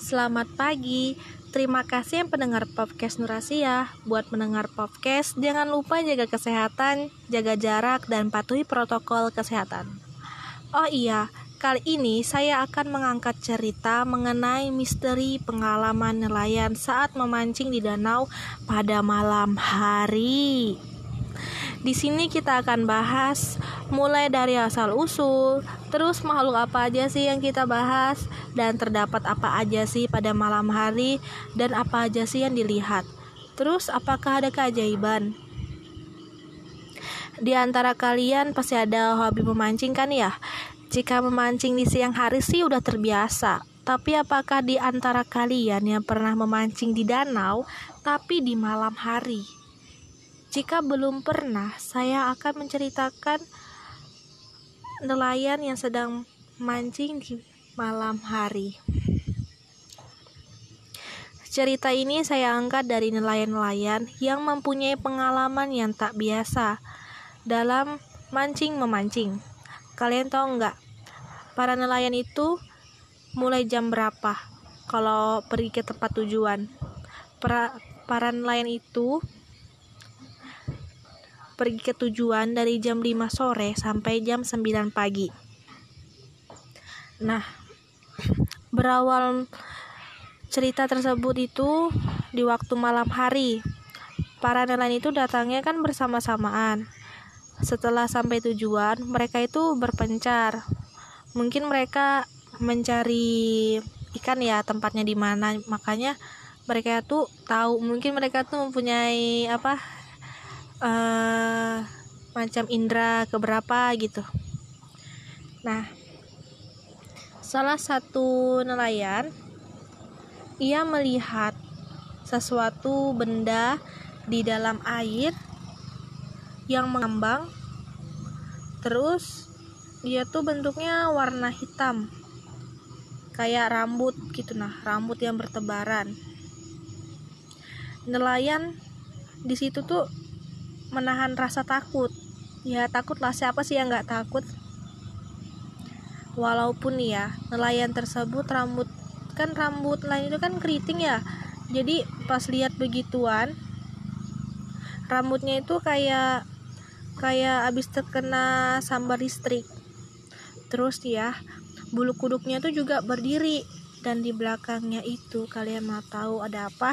Selamat pagi. Terima kasih yang pendengar podcast Nurasia. Buat mendengar podcast, jangan lupa jaga kesehatan, jaga jarak, dan patuhi protokol kesehatan. Oh iya, kali ini saya akan mengangkat cerita mengenai misteri pengalaman nelayan saat memancing di danau pada malam hari. Di sini kita akan bahas mulai dari asal usul, terus makhluk apa aja sih yang kita bahas dan terdapat apa aja sih pada malam hari dan apa aja sih yang dilihat. Terus apakah ada keajaiban? Di antara kalian pasti ada hobi memancing kan ya? Jika memancing di siang hari sih udah terbiasa. Tapi apakah di antara kalian yang pernah memancing di danau tapi di malam hari? Jika belum pernah, saya akan menceritakan nelayan yang sedang mancing di malam hari. Cerita ini saya angkat dari nelayan-nelayan yang mempunyai pengalaman yang tak biasa dalam mancing-memancing. Kalian tahu nggak? Para nelayan itu mulai jam berapa kalau pergi ke tempat tujuan? Para, para nelayan itu pergi ke tujuan dari jam 5 sore sampai jam 9 pagi. Nah, berawal cerita tersebut itu di waktu malam hari. Para nelayan itu datangnya kan bersama-samaan. Setelah sampai tujuan, mereka itu berpencar. Mungkin mereka mencari ikan ya tempatnya di mana, makanya mereka tuh tahu mungkin mereka tuh mempunyai apa uh, macam indera keberapa gitu. Nah, salah satu nelayan ia melihat sesuatu benda di dalam air yang mengambang. Terus dia tuh bentuknya warna hitam. Kayak rambut gitu nah, rambut yang bertebaran. Nelayan di situ tuh menahan rasa takut. Ya takutlah. Siapa sih yang nggak takut? Walaupun ya nelayan tersebut rambut kan rambut lain itu kan keriting ya. Jadi pas lihat begituan rambutnya itu kayak kayak abis terkena sambar listrik. Terus ya bulu kuduknya tuh juga berdiri. Dan di belakangnya itu kalian mau tahu ada apa?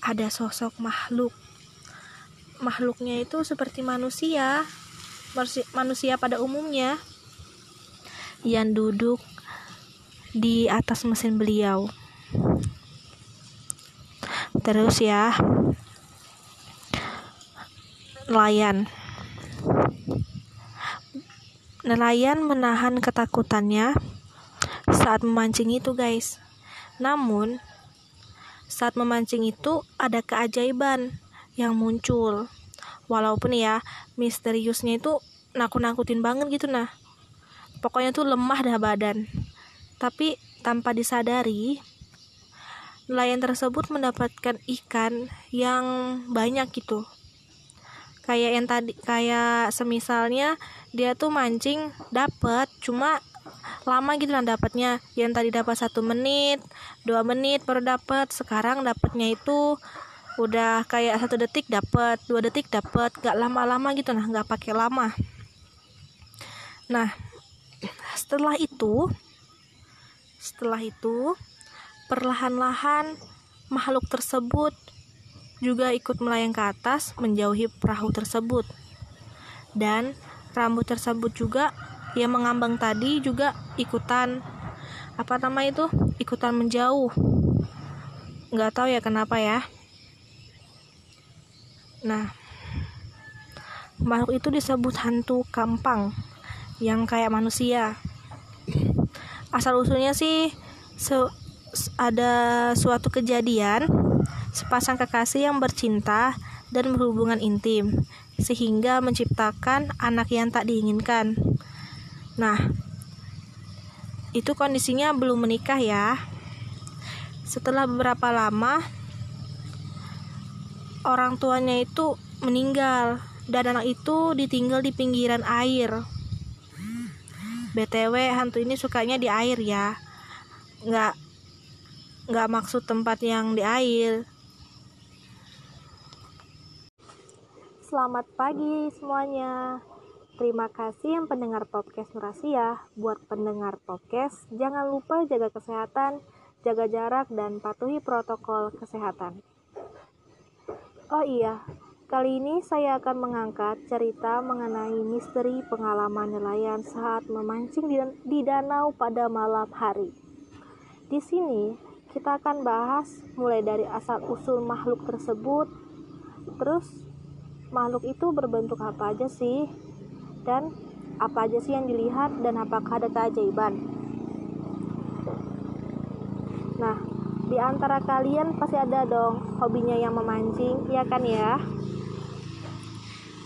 Ada sosok makhluk makhluknya itu seperti manusia. Manusia pada umumnya. Yang duduk di atas mesin beliau. Terus ya nelayan. Nelayan menahan ketakutannya saat memancing itu guys. Namun saat memancing itu ada keajaiban yang muncul. Walaupun ya misteriusnya itu nakut-nakutin banget gitu nah. Pokoknya tuh lemah dah badan. Tapi tanpa disadari nelayan tersebut mendapatkan ikan yang banyak gitu. Kayak yang tadi kayak semisalnya dia tuh mancing dapat cuma lama gitu lah dapatnya yang tadi dapat satu menit dua menit baru dapat sekarang dapatnya itu udah kayak satu detik dapat dua detik dapat gak lama-lama gitu nah nggak pakai lama. Nah setelah itu setelah itu perlahan-lahan makhluk tersebut juga ikut melayang ke atas menjauhi perahu tersebut. Dan rambut tersebut juga yang mengambang tadi juga ikutan apa nama itu ikutan menjauh. Nggak tahu ya kenapa ya Nah, makhluk itu disebut hantu kampang yang kayak manusia. Asal usulnya sih se ada suatu kejadian sepasang kekasih yang bercinta dan berhubungan intim sehingga menciptakan anak yang tak diinginkan. Nah, itu kondisinya belum menikah ya. Setelah beberapa lama orang tuanya itu meninggal dan anak itu ditinggal di pinggiran air. btw hantu ini sukanya di air ya nggak nggak maksud tempat yang di air Selamat pagi semuanya. Terima kasih yang pendengar podcast Nurasia. Buat pendengar podcast, jangan lupa jaga kesehatan, jaga jarak, dan patuhi protokol kesehatan. Oh iya, kali ini saya akan mengangkat cerita mengenai misteri pengalaman nelayan saat memancing di, danau pada malam hari. Di sini, kita akan bahas mulai dari asal-usul makhluk tersebut, terus makhluk itu berbentuk apa aja sih? Dan apa aja sih yang dilihat dan apakah ada keajaiban? Nah, di antara kalian pasti ada dong hobinya yang memancing, ya kan ya?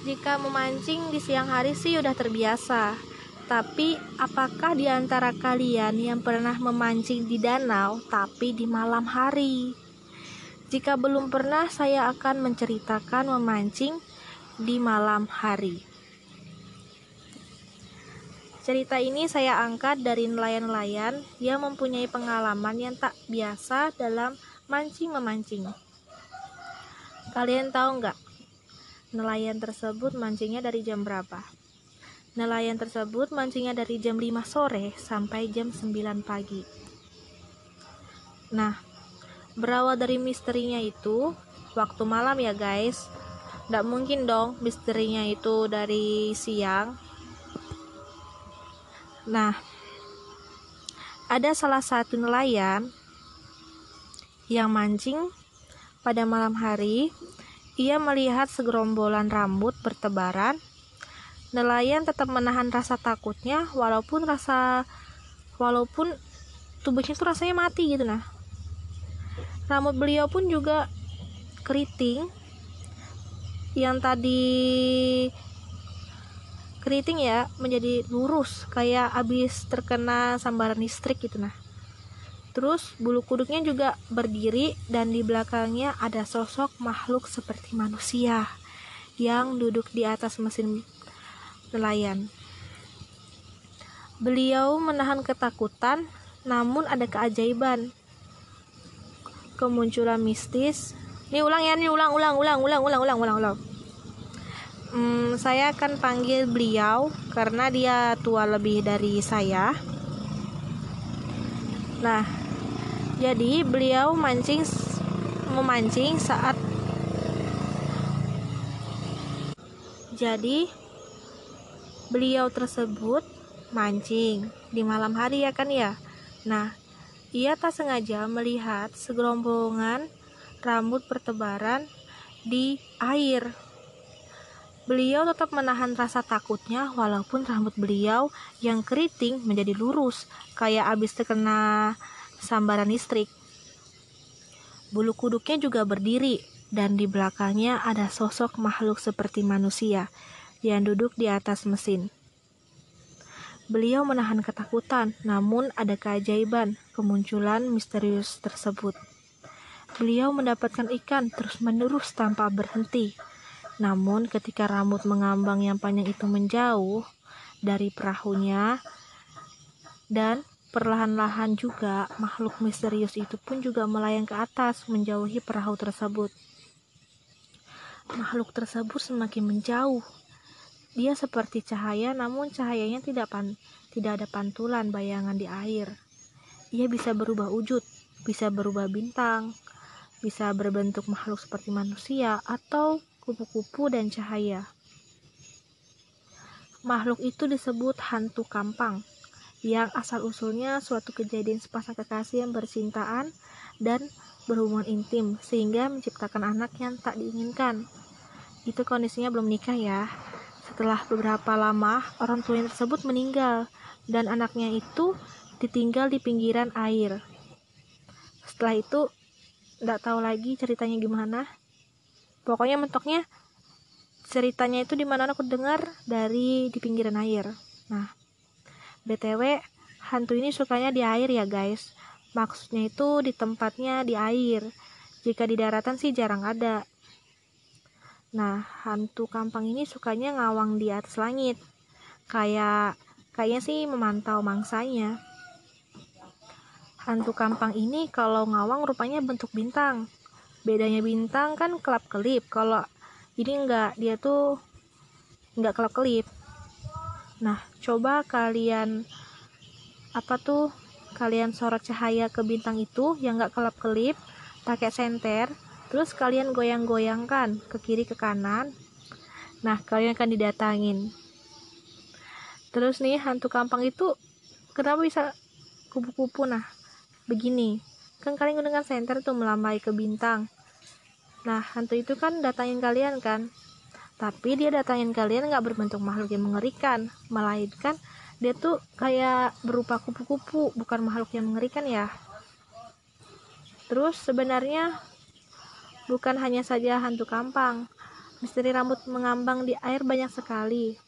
Jika memancing di siang hari sih udah terbiasa. Tapi apakah di antara kalian yang pernah memancing di danau tapi di malam hari? Jika belum pernah, saya akan menceritakan memancing di malam hari. Cerita ini saya angkat dari nelayan-nelayan yang mempunyai pengalaman yang tak biasa dalam mancing-memancing. Kalian tahu nggak? Nelayan tersebut mancingnya dari jam berapa? Nelayan tersebut mancingnya dari jam 5 sore sampai jam 9 pagi. Nah, berawal dari misterinya itu, waktu malam ya guys, tidak mungkin dong misterinya itu dari siang. Nah, ada salah satu nelayan yang mancing pada malam hari. Ia melihat segerombolan rambut bertebaran. Nelayan tetap menahan rasa takutnya walaupun rasa walaupun tubuhnya itu rasanya mati gitu nah. Rambut beliau pun juga keriting yang tadi keriting ya menjadi lurus kayak abis terkena sambaran listrik gitu nah. Terus bulu kuduknya juga berdiri dan di belakangnya ada sosok makhluk seperti manusia yang duduk di atas mesin nelayan. Beliau menahan ketakutan namun ada keajaiban. Kemunculan mistis. Ini ulang ya, ini ulang, ulang, ulang, ulang, ulang, ulang, ulang, ulang. Hmm, saya akan panggil beliau karena dia tua lebih dari saya. Nah, jadi beliau mancing memancing saat jadi beliau tersebut mancing di malam hari ya kan ya. Nah, ia tak sengaja melihat segerombongan rambut bertebaran di air. Beliau tetap menahan rasa takutnya walaupun rambut beliau yang keriting menjadi lurus kayak abis terkena sambaran listrik. Bulu kuduknya juga berdiri dan di belakangnya ada sosok makhluk seperti manusia yang duduk di atas mesin. Beliau menahan ketakutan, namun ada keajaiban kemunculan misterius tersebut. Beliau mendapatkan ikan terus-menerus tanpa berhenti. Namun ketika rambut mengambang yang panjang itu menjauh dari perahunya dan perlahan-lahan juga makhluk misterius itu pun juga melayang ke atas menjauhi perahu tersebut. Makhluk tersebut semakin menjauh. Dia seperti cahaya namun cahayanya tidak pan tidak ada pantulan bayangan di air. Ia bisa berubah wujud, bisa berubah bintang, bisa berbentuk makhluk seperti manusia atau kupu-kupu dan cahaya. Makhluk itu disebut hantu kampang, yang asal-usulnya suatu kejadian sepasang kekasih yang bercintaan dan berhubungan intim, sehingga menciptakan anak yang tak diinginkan. Itu kondisinya belum nikah ya. Setelah beberapa lama, orang tuanya tersebut meninggal, dan anaknya itu ditinggal di pinggiran air. Setelah itu, nggak tahu lagi ceritanya gimana pokoknya mentoknya ceritanya itu di mana aku dengar dari di pinggiran air. Nah btw hantu ini sukanya di air ya guys. Maksudnya itu di tempatnya di air. Jika di daratan sih jarang ada. Nah hantu kampang ini sukanya ngawang di atas langit. Kayak kayaknya sih memantau mangsanya. Hantu kampang ini kalau ngawang rupanya bentuk bintang. Bedanya bintang kan kelap-kelip. Kalau ini enggak, dia tuh enggak kelap-kelip. Nah, coba kalian apa tuh kalian sorot cahaya ke bintang itu yang enggak kelap-kelip pakai senter, terus kalian goyang-goyangkan ke kiri ke kanan. Nah, kalian akan didatangin. Terus nih hantu kampang itu kenapa bisa kupu-kupu nah? begini kan kalian gunakan senter tuh melambai ke bintang nah hantu itu kan datangin kalian kan. Tapi dia datangin kalian nggak berbentuk makhluk yang mengerikan. Melainkan dia tuh kayak berupa kupu-kupu bukan makhluk yang mengerikan ya. Terus sebenarnya bukan hanya saja hantu kampang. Misteri rambut mengambang di air banyak sekali.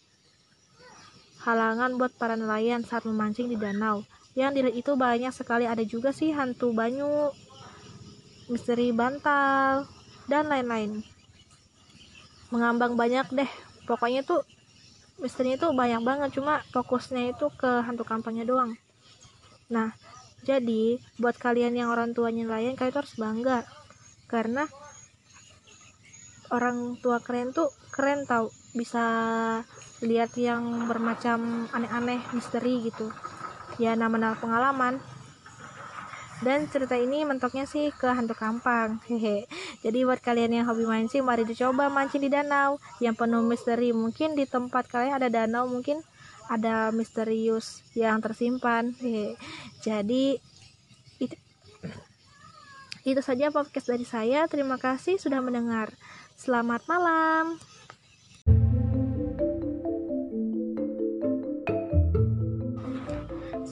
Halangan buat para nelayan saat memancing di danau. Yang dilihat itu banyak sekali. Ada juga sih hantu banyu. Misteri bantal dan lain-lain. Mengambang banyak deh. Pokoknya tuh misterinya tuh banyak banget. Cuma fokusnya itu ke hantu kampanye doang. Nah jadi buat kalian yang orang tuanya nelayan kalian tuh harus bangga. Karena orang tua keren tuh keren tau. Bisa lihat yang bermacam aneh-aneh misteri gitu. Ya nama-nama pengalaman dan cerita ini mentoknya sih ke hantu kampang hehe. Jadi buat kalian yang hobi mancing mari dicoba mancing di danau. Yang penuh misteri mungkin di tempat kalian ada danau mungkin ada misterius yang tersimpan hehe. Jadi itu itu saja podcast dari saya. Terima kasih sudah mendengar. Selamat malam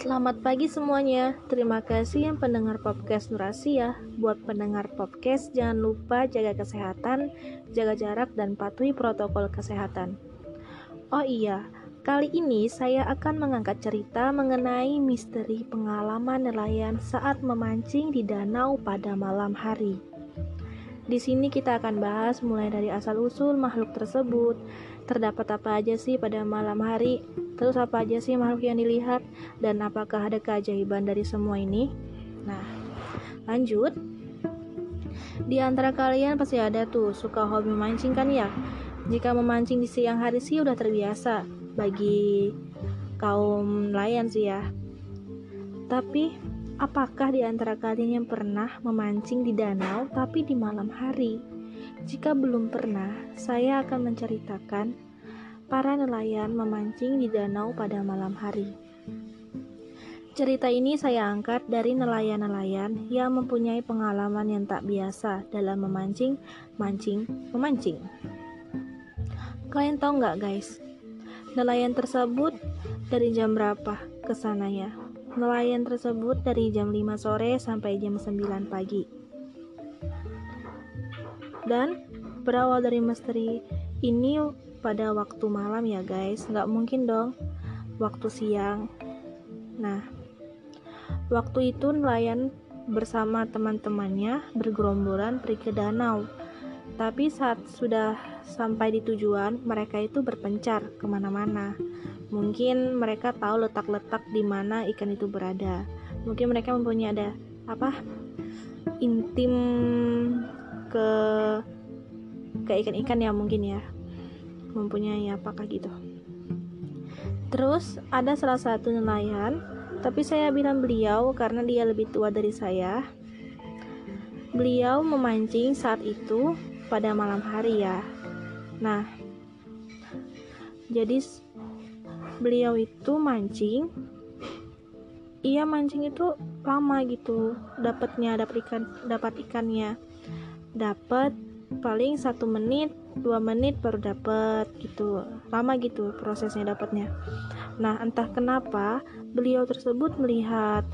Selamat pagi semuanya. Terima kasih yang pendengar podcast Nurasia. Buat pendengar podcast, jangan lupa jaga kesehatan, jaga jarak, dan patuhi protokol kesehatan. Oh iya, kali ini saya akan mengangkat cerita mengenai misteri pengalaman nelayan saat memancing di danau pada malam hari. Di sini kita akan bahas mulai dari asal-usul makhluk tersebut, terdapat apa aja sih pada malam hari, terus apa aja sih makhluk yang dilihat, dan apakah ada keajaiban dari semua ini? Nah, lanjut. Di antara kalian pasti ada tuh suka hobi mancing kan ya? Jika memancing di siang hari sih udah terbiasa bagi kaum nelayan sih ya. Tapi apakah di antara kalian yang pernah memancing di danau tapi di malam hari? Jika belum pernah, saya akan menceritakan para nelayan memancing di danau pada malam hari. Cerita ini saya angkat dari nelayan-nelayan yang mempunyai pengalaman yang tak biasa dalam memancing, mancing, memancing. Kalian tahu nggak guys, nelayan tersebut dari jam berapa ke sananya? Nelayan tersebut dari jam 5 sore sampai jam 9 pagi dan berawal dari misteri ini pada waktu malam ya guys. Nggak mungkin dong. Waktu siang. Nah waktu itu nelayan bersama teman-temannya bergerombolan pergi ke danau. Tapi saat sudah sampai di tujuan mereka itu berpencar ke mana-mana. Mungkin mereka tahu letak-letak di mana ikan itu berada. Mungkin mereka mempunyai ada apa intim ke ke ikan-ikan ya mungkin ya. Mempunyai apakah gitu. Terus ada salah satu nelayan tapi saya bilang beliau karena dia lebih tua dari saya. Beliau memancing saat itu pada malam hari ya. Nah jadi beliau itu mancing. Ia mancing itu lama gitu dapatnya dapat ikan dapat ikannya dapat paling satu menit dua menit baru dapat gitu. Lama gitu prosesnya dapatnya nah entah kenapa beliau tersebut melihat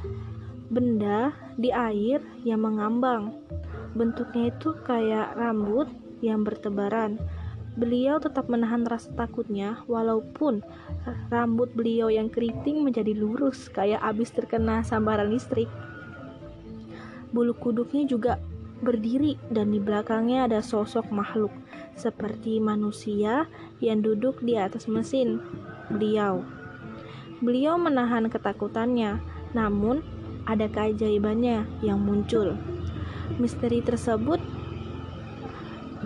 benda di air yang mengambang. Bentuknya itu kayak rambut yang bertebaran. Beliau tetap menahan rasa takutnya walaupun rambut beliau yang keriting menjadi lurus kayak abis terkena sambaran listrik. Bulu kuduknya juga berdiri dan di belakangnya ada sosok makhluk seperti manusia yang duduk di atas mesin beliau. beliau menahan ketakutannya, namun ada keajaibannya yang muncul. Misteri tersebut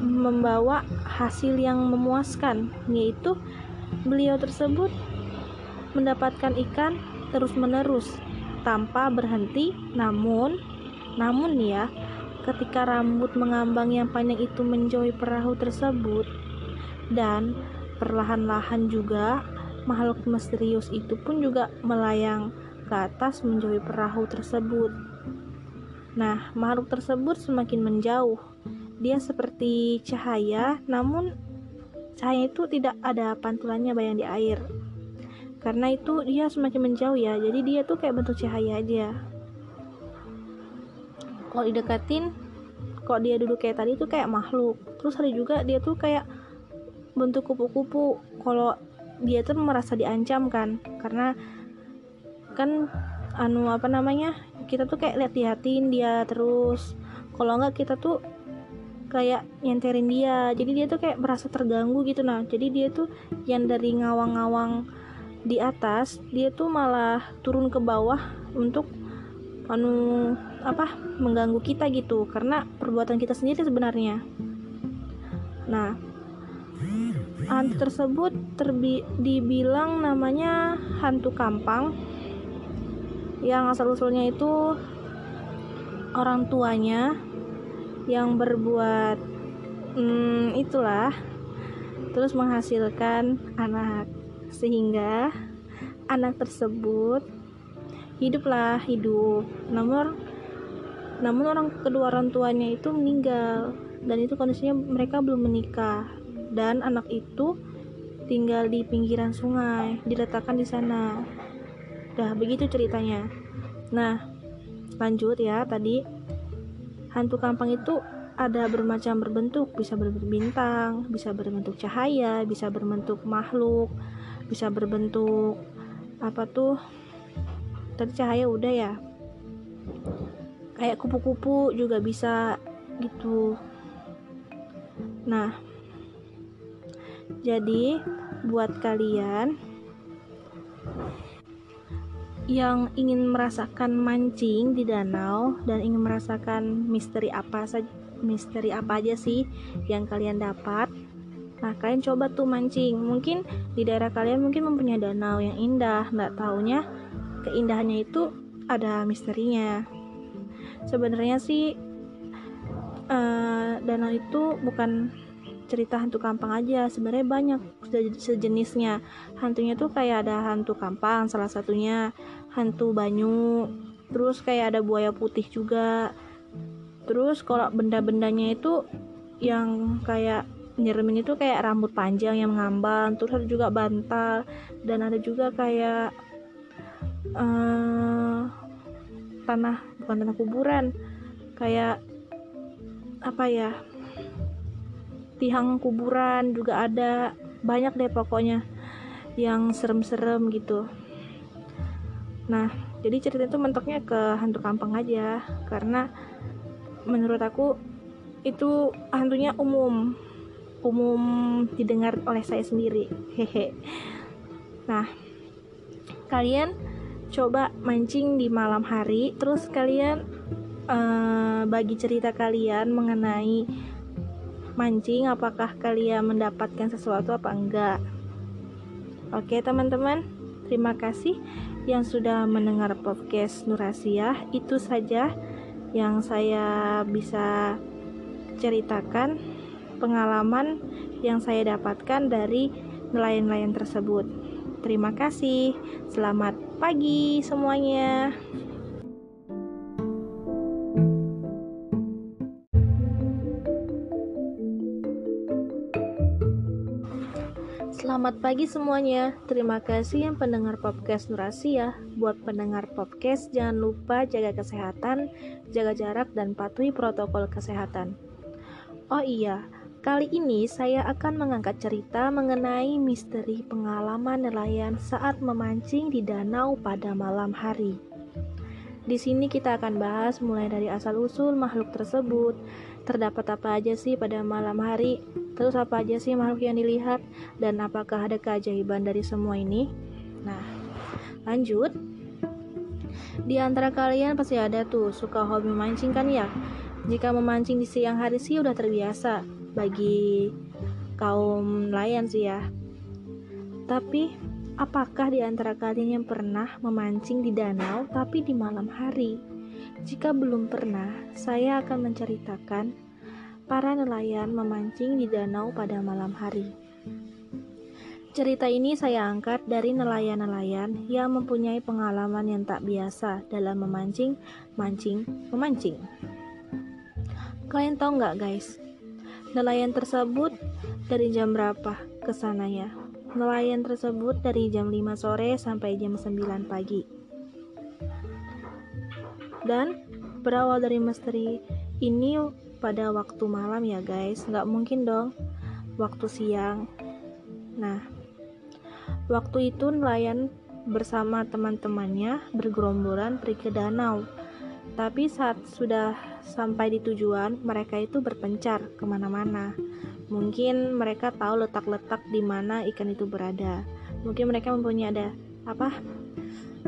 membawa hasil yang memuaskan, yaitu beliau tersebut mendapatkan ikan terus-menerus tanpa berhenti. Namun, namun ya, ketika rambut mengambang yang panjang itu menjauhi perahu tersebut dan perlahan-lahan juga makhluk misterius itu pun juga melayang ke atas menjauhi perahu tersebut. Nah, makhluk tersebut semakin menjauh. Dia seperti cahaya, namun cahaya itu tidak ada pantulannya bayang di air. Karena itu dia semakin menjauh ya, jadi dia tuh kayak bentuk cahaya aja kalau didekatin kok dia duduk kayak tadi tuh kayak makhluk. Terus ada juga dia tuh kayak bentuk kupu-kupu. Kalau dia tuh merasa diancam kan karena kan anu apa namanya kita tuh kayak lihat-liatin dia terus. Kalau enggak kita tuh kayak nyenterin dia. Jadi dia tuh kayak merasa terganggu gitu. Nah jadi dia tuh yang dari ngawang-ngawang di atas dia tuh malah turun ke bawah untuk anu apa mengganggu kita gitu. Karena perbuatan kita sendiri sebenarnya. Nah hantu tersebut terbi dibilang namanya hantu kampang. Yang asal usulnya itu orang tuanya yang berbuat hmm, itulah. Terus menghasilkan anak. Sehingga anak tersebut hiduplah hidup. Namun namun orang kedua orang tuanya itu meninggal dan itu kondisinya mereka belum menikah. Dan anak itu tinggal di pinggiran sungai diletakkan di sana. Dah begitu ceritanya. Nah lanjut ya tadi. Hantu kampang itu ada bermacam berbentuk. Bisa berbentuk bintang bisa berbentuk cahaya bisa berbentuk makhluk bisa berbentuk apa tuh? Tadi cahaya udah ya kayak kupu-kupu juga bisa gitu. Nah jadi buat kalian yang ingin merasakan mancing di danau dan ingin merasakan misteri apa saja misteri apa aja sih yang kalian dapat nah kalian coba tuh mancing. Mungkin di daerah kalian mungkin mempunyai danau yang indah nggak taunya keindahannya itu ada misterinya sebenarnya sih uh, danau itu bukan cerita hantu kampang aja. Sebenarnya banyak sejenisnya. Hantunya tuh kayak ada hantu kampang salah satunya hantu banyu. Terus kayak ada buaya putih juga. Terus kalau benda-bendanya itu yang kayak nyeremin itu kayak rambut panjang yang ngambang. Terus ada juga bantal. Dan ada juga kayak uh, tanah bukan tanah kuburan. Kayak apa ya tiang kuburan juga ada. Banyak deh pokoknya yang serem-serem gitu. Nah jadi cerita itu mentoknya ke hantu kampung aja. Karena menurut aku itu hantunya umum. Umum didengar oleh saya sendiri. Hehe. Nah kalian coba mancing di malam hari. Terus kalian uh, bagi cerita kalian mengenai mancing apakah kalian mendapatkan sesuatu apa enggak? Oke teman-teman terima kasih yang sudah mendengar podcast Nurasia itu saja yang saya bisa ceritakan pengalaman yang saya dapatkan dari nelayan-nelayan tersebut terima kasih selamat pagi semuanya. Selamat pagi semuanya. Terima kasih yang pendengar podcast Nurasia. Buat pendengar podcast jangan lupa jaga kesehatan, jaga jarak dan patuhi protokol kesehatan. Oh iya, Kali ini saya akan mengangkat cerita mengenai misteri pengalaman nelayan saat memancing di danau pada malam hari. Di sini kita akan bahas mulai dari asal-usul makhluk tersebut, terdapat apa aja sih pada malam hari, terus apa aja sih makhluk yang dilihat, dan apakah ada keajaiban dari semua ini. Nah, Lanjut. Di antara kalian pasti ada tuh suka hobi mancing kan ya? Jika memancing di siang hari sih udah terbiasa bagi kaum nelayan sih ya. Tapi apakah di antara kalian yang pernah memancing di danau tapi di malam hari? Jika belum pernah, saya akan menceritakan para nelayan memancing di danau pada malam hari. Cerita ini saya angkat dari nelayan-nelayan yang mempunyai pengalaman yang tak biasa dalam memancing, mancing, memancing. Kalian tahu nggak guys, nelayan tersebut dari jam berapa ke sananya? Nelayan tersebut dari jam 5 sore sampai jam 9 pagi. Dan berawal dari misteri ini pada waktu malam ya guys, nggak mungkin dong waktu siang. Nah, Waktu itu nelayan bersama teman-temannya bergerombolan pergi ke danau. Tapi saat sudah sampai di tujuan, mereka itu berpencar ke mana-mana. Mungkin mereka tahu letak-letak di mana ikan itu berada. Mungkin mereka mempunyai ada apa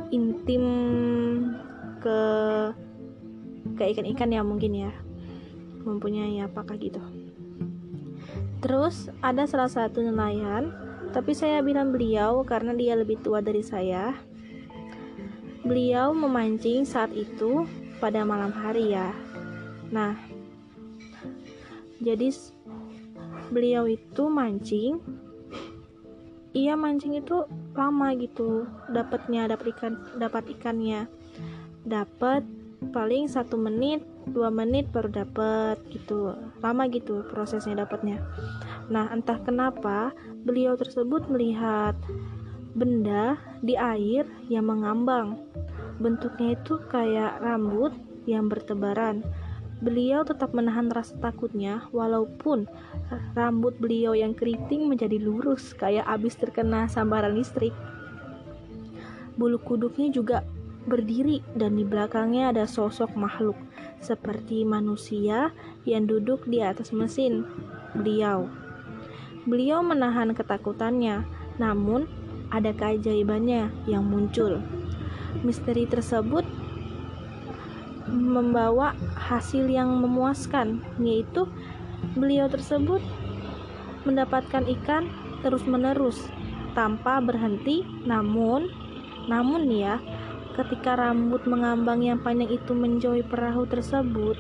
intim ke ke ikan-ikan ya mungkin ya mempunyai apakah gitu. Terus ada salah satu nelayan tapi saya bilang beliau karena dia lebih tua dari saya. Beliau memancing saat itu pada malam hari ya. Nah, jadi beliau itu mancing. Iya mancing itu lama gitu, dapatnya dapat ikan, dapat ikannya, dapat paling satu menit, dua menit baru dapat gitu, lama gitu prosesnya dapatnya. Nah, entah kenapa beliau tersebut melihat benda di air yang mengambang. Bentuknya itu kayak rambut yang bertebaran. Beliau tetap menahan rasa takutnya walaupun rambut beliau yang keriting menjadi lurus kayak abis terkena sambaran listrik. Bulu kuduknya juga berdiri dan di belakangnya ada sosok makhluk seperti manusia yang duduk di atas mesin beliau. Beliau menahan ketakutannya, namun ada keajaibannya yang muncul. Misteri tersebut membawa hasil yang memuaskan, yaitu beliau tersebut mendapatkan ikan terus-menerus tanpa berhenti. Namun, namun ya, ketika rambut mengambang yang panjang itu menjauhi perahu tersebut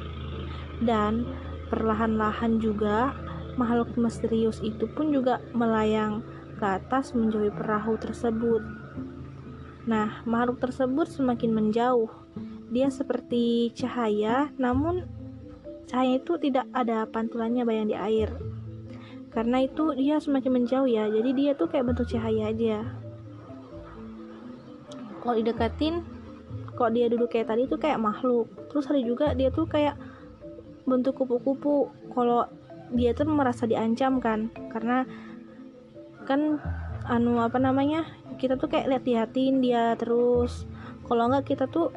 dan perlahan-lahan juga makhluk misterius itu pun juga melayang ke atas menjauhi perahu tersebut. Nah, makhluk tersebut semakin menjauh. Dia seperti cahaya, namun cahaya itu tidak ada pantulannya bayang di air. Karena itu dia semakin menjauh ya, jadi dia tuh kayak bentuk cahaya aja. Kalau didekatin, kok dia duduk kayak tadi tuh kayak makhluk. Terus ada juga dia tuh kayak bentuk kupu-kupu. Kalau dia tuh merasa diancam kan karena kan anu apa namanya kita tuh kayak lihat-liatin dia terus. Kalau nggak kita tuh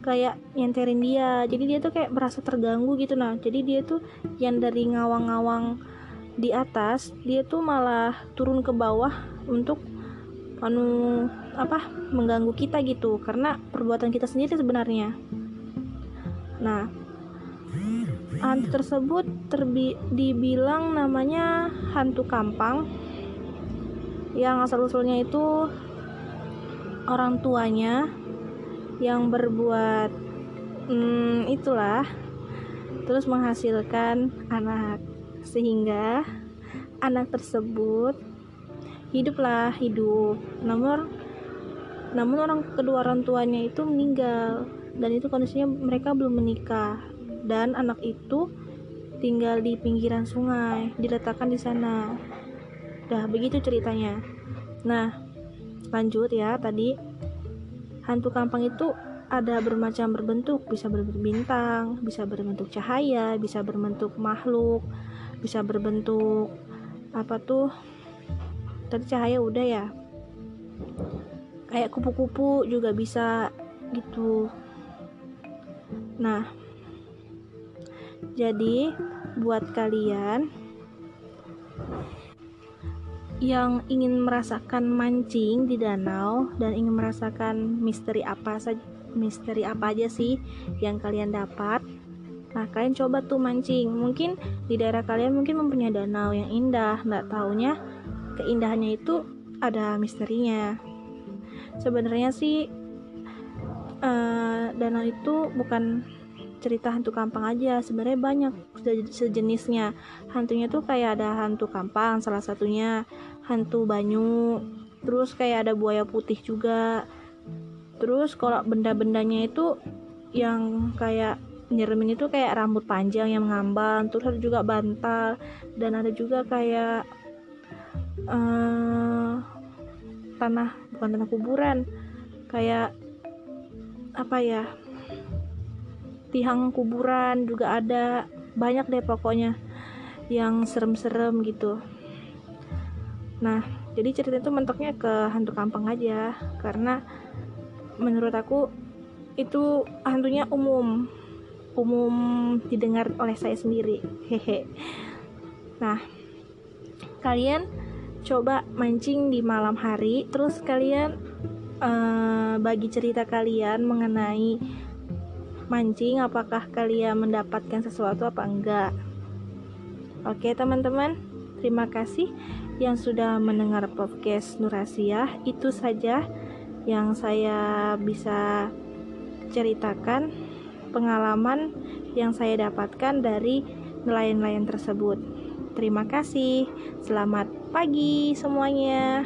kayak nyenterin dia. Jadi dia tuh kayak merasa terganggu gitu. Nah jadi dia tuh yang dari ngawang-ngawang di atas dia tuh malah turun ke bawah untuk anu apa mengganggu kita gitu. Karena perbuatan kita sendiri sebenarnya. Nah hantu tersebut terbi dibilang namanya hantu kampang yang asal-usulnya itu orang tuanya yang berbuat hmm, itulah terus menghasilkan anak sehingga anak tersebut hiduplah hidup namun namun orang kedua orang tuanya itu meninggal dan itu kondisinya mereka belum menikah dan anak itu tinggal di pinggiran sungai, diletakkan di sana. Dah begitu ceritanya. Nah, lanjut ya tadi hantu kampang itu ada bermacam berbentuk, bisa berbentuk bintang, bisa berbentuk cahaya, bisa berbentuk makhluk, bisa berbentuk apa tuh? Tadi cahaya udah ya. Kayak kupu-kupu juga bisa gitu. Nah, jadi, buat kalian yang ingin merasakan mancing di danau dan ingin merasakan misteri apa saja misteri apa aja sih yang kalian dapat nah kalian coba tuh mancing. Mungkin di daerah kalian mungkin mempunyai danau yang indah nggak taunya keindahannya itu ada misterinya. Sebenarnya sih uh, danau itu bukan cerita hantu kampang aja. Sebenarnya banyak sejenisnya. Hantunya tuh kayak ada hantu kampang salah satunya hantu banyu. Terus kayak ada buaya putih juga. Terus kalau benda-bendanya itu yang kayak nyeremin itu kayak rambut panjang yang mengambang terus ada juga bantal dan ada juga kayak uh, tanah bukan tanah kuburan kayak apa ya tiang kuburan juga ada. Banyak deh pokoknya yang serem-serem gitu. Nah jadi cerita itu mentoknya ke hantu kampung aja. Karena menurut aku itu hantunya umum. Umum didengar oleh saya sendiri. Hehe. Nah kalian coba mancing di malam hari. Terus kalian uh, bagi cerita kalian mengenai mancing apakah kalian mendapatkan sesuatu apa enggak? Oke teman-teman terima kasih yang sudah mendengar podcast Nurasia itu saja yang saya bisa ceritakan pengalaman yang saya dapatkan dari nelayan-nelayan tersebut. Terima kasih. Selamat pagi semuanya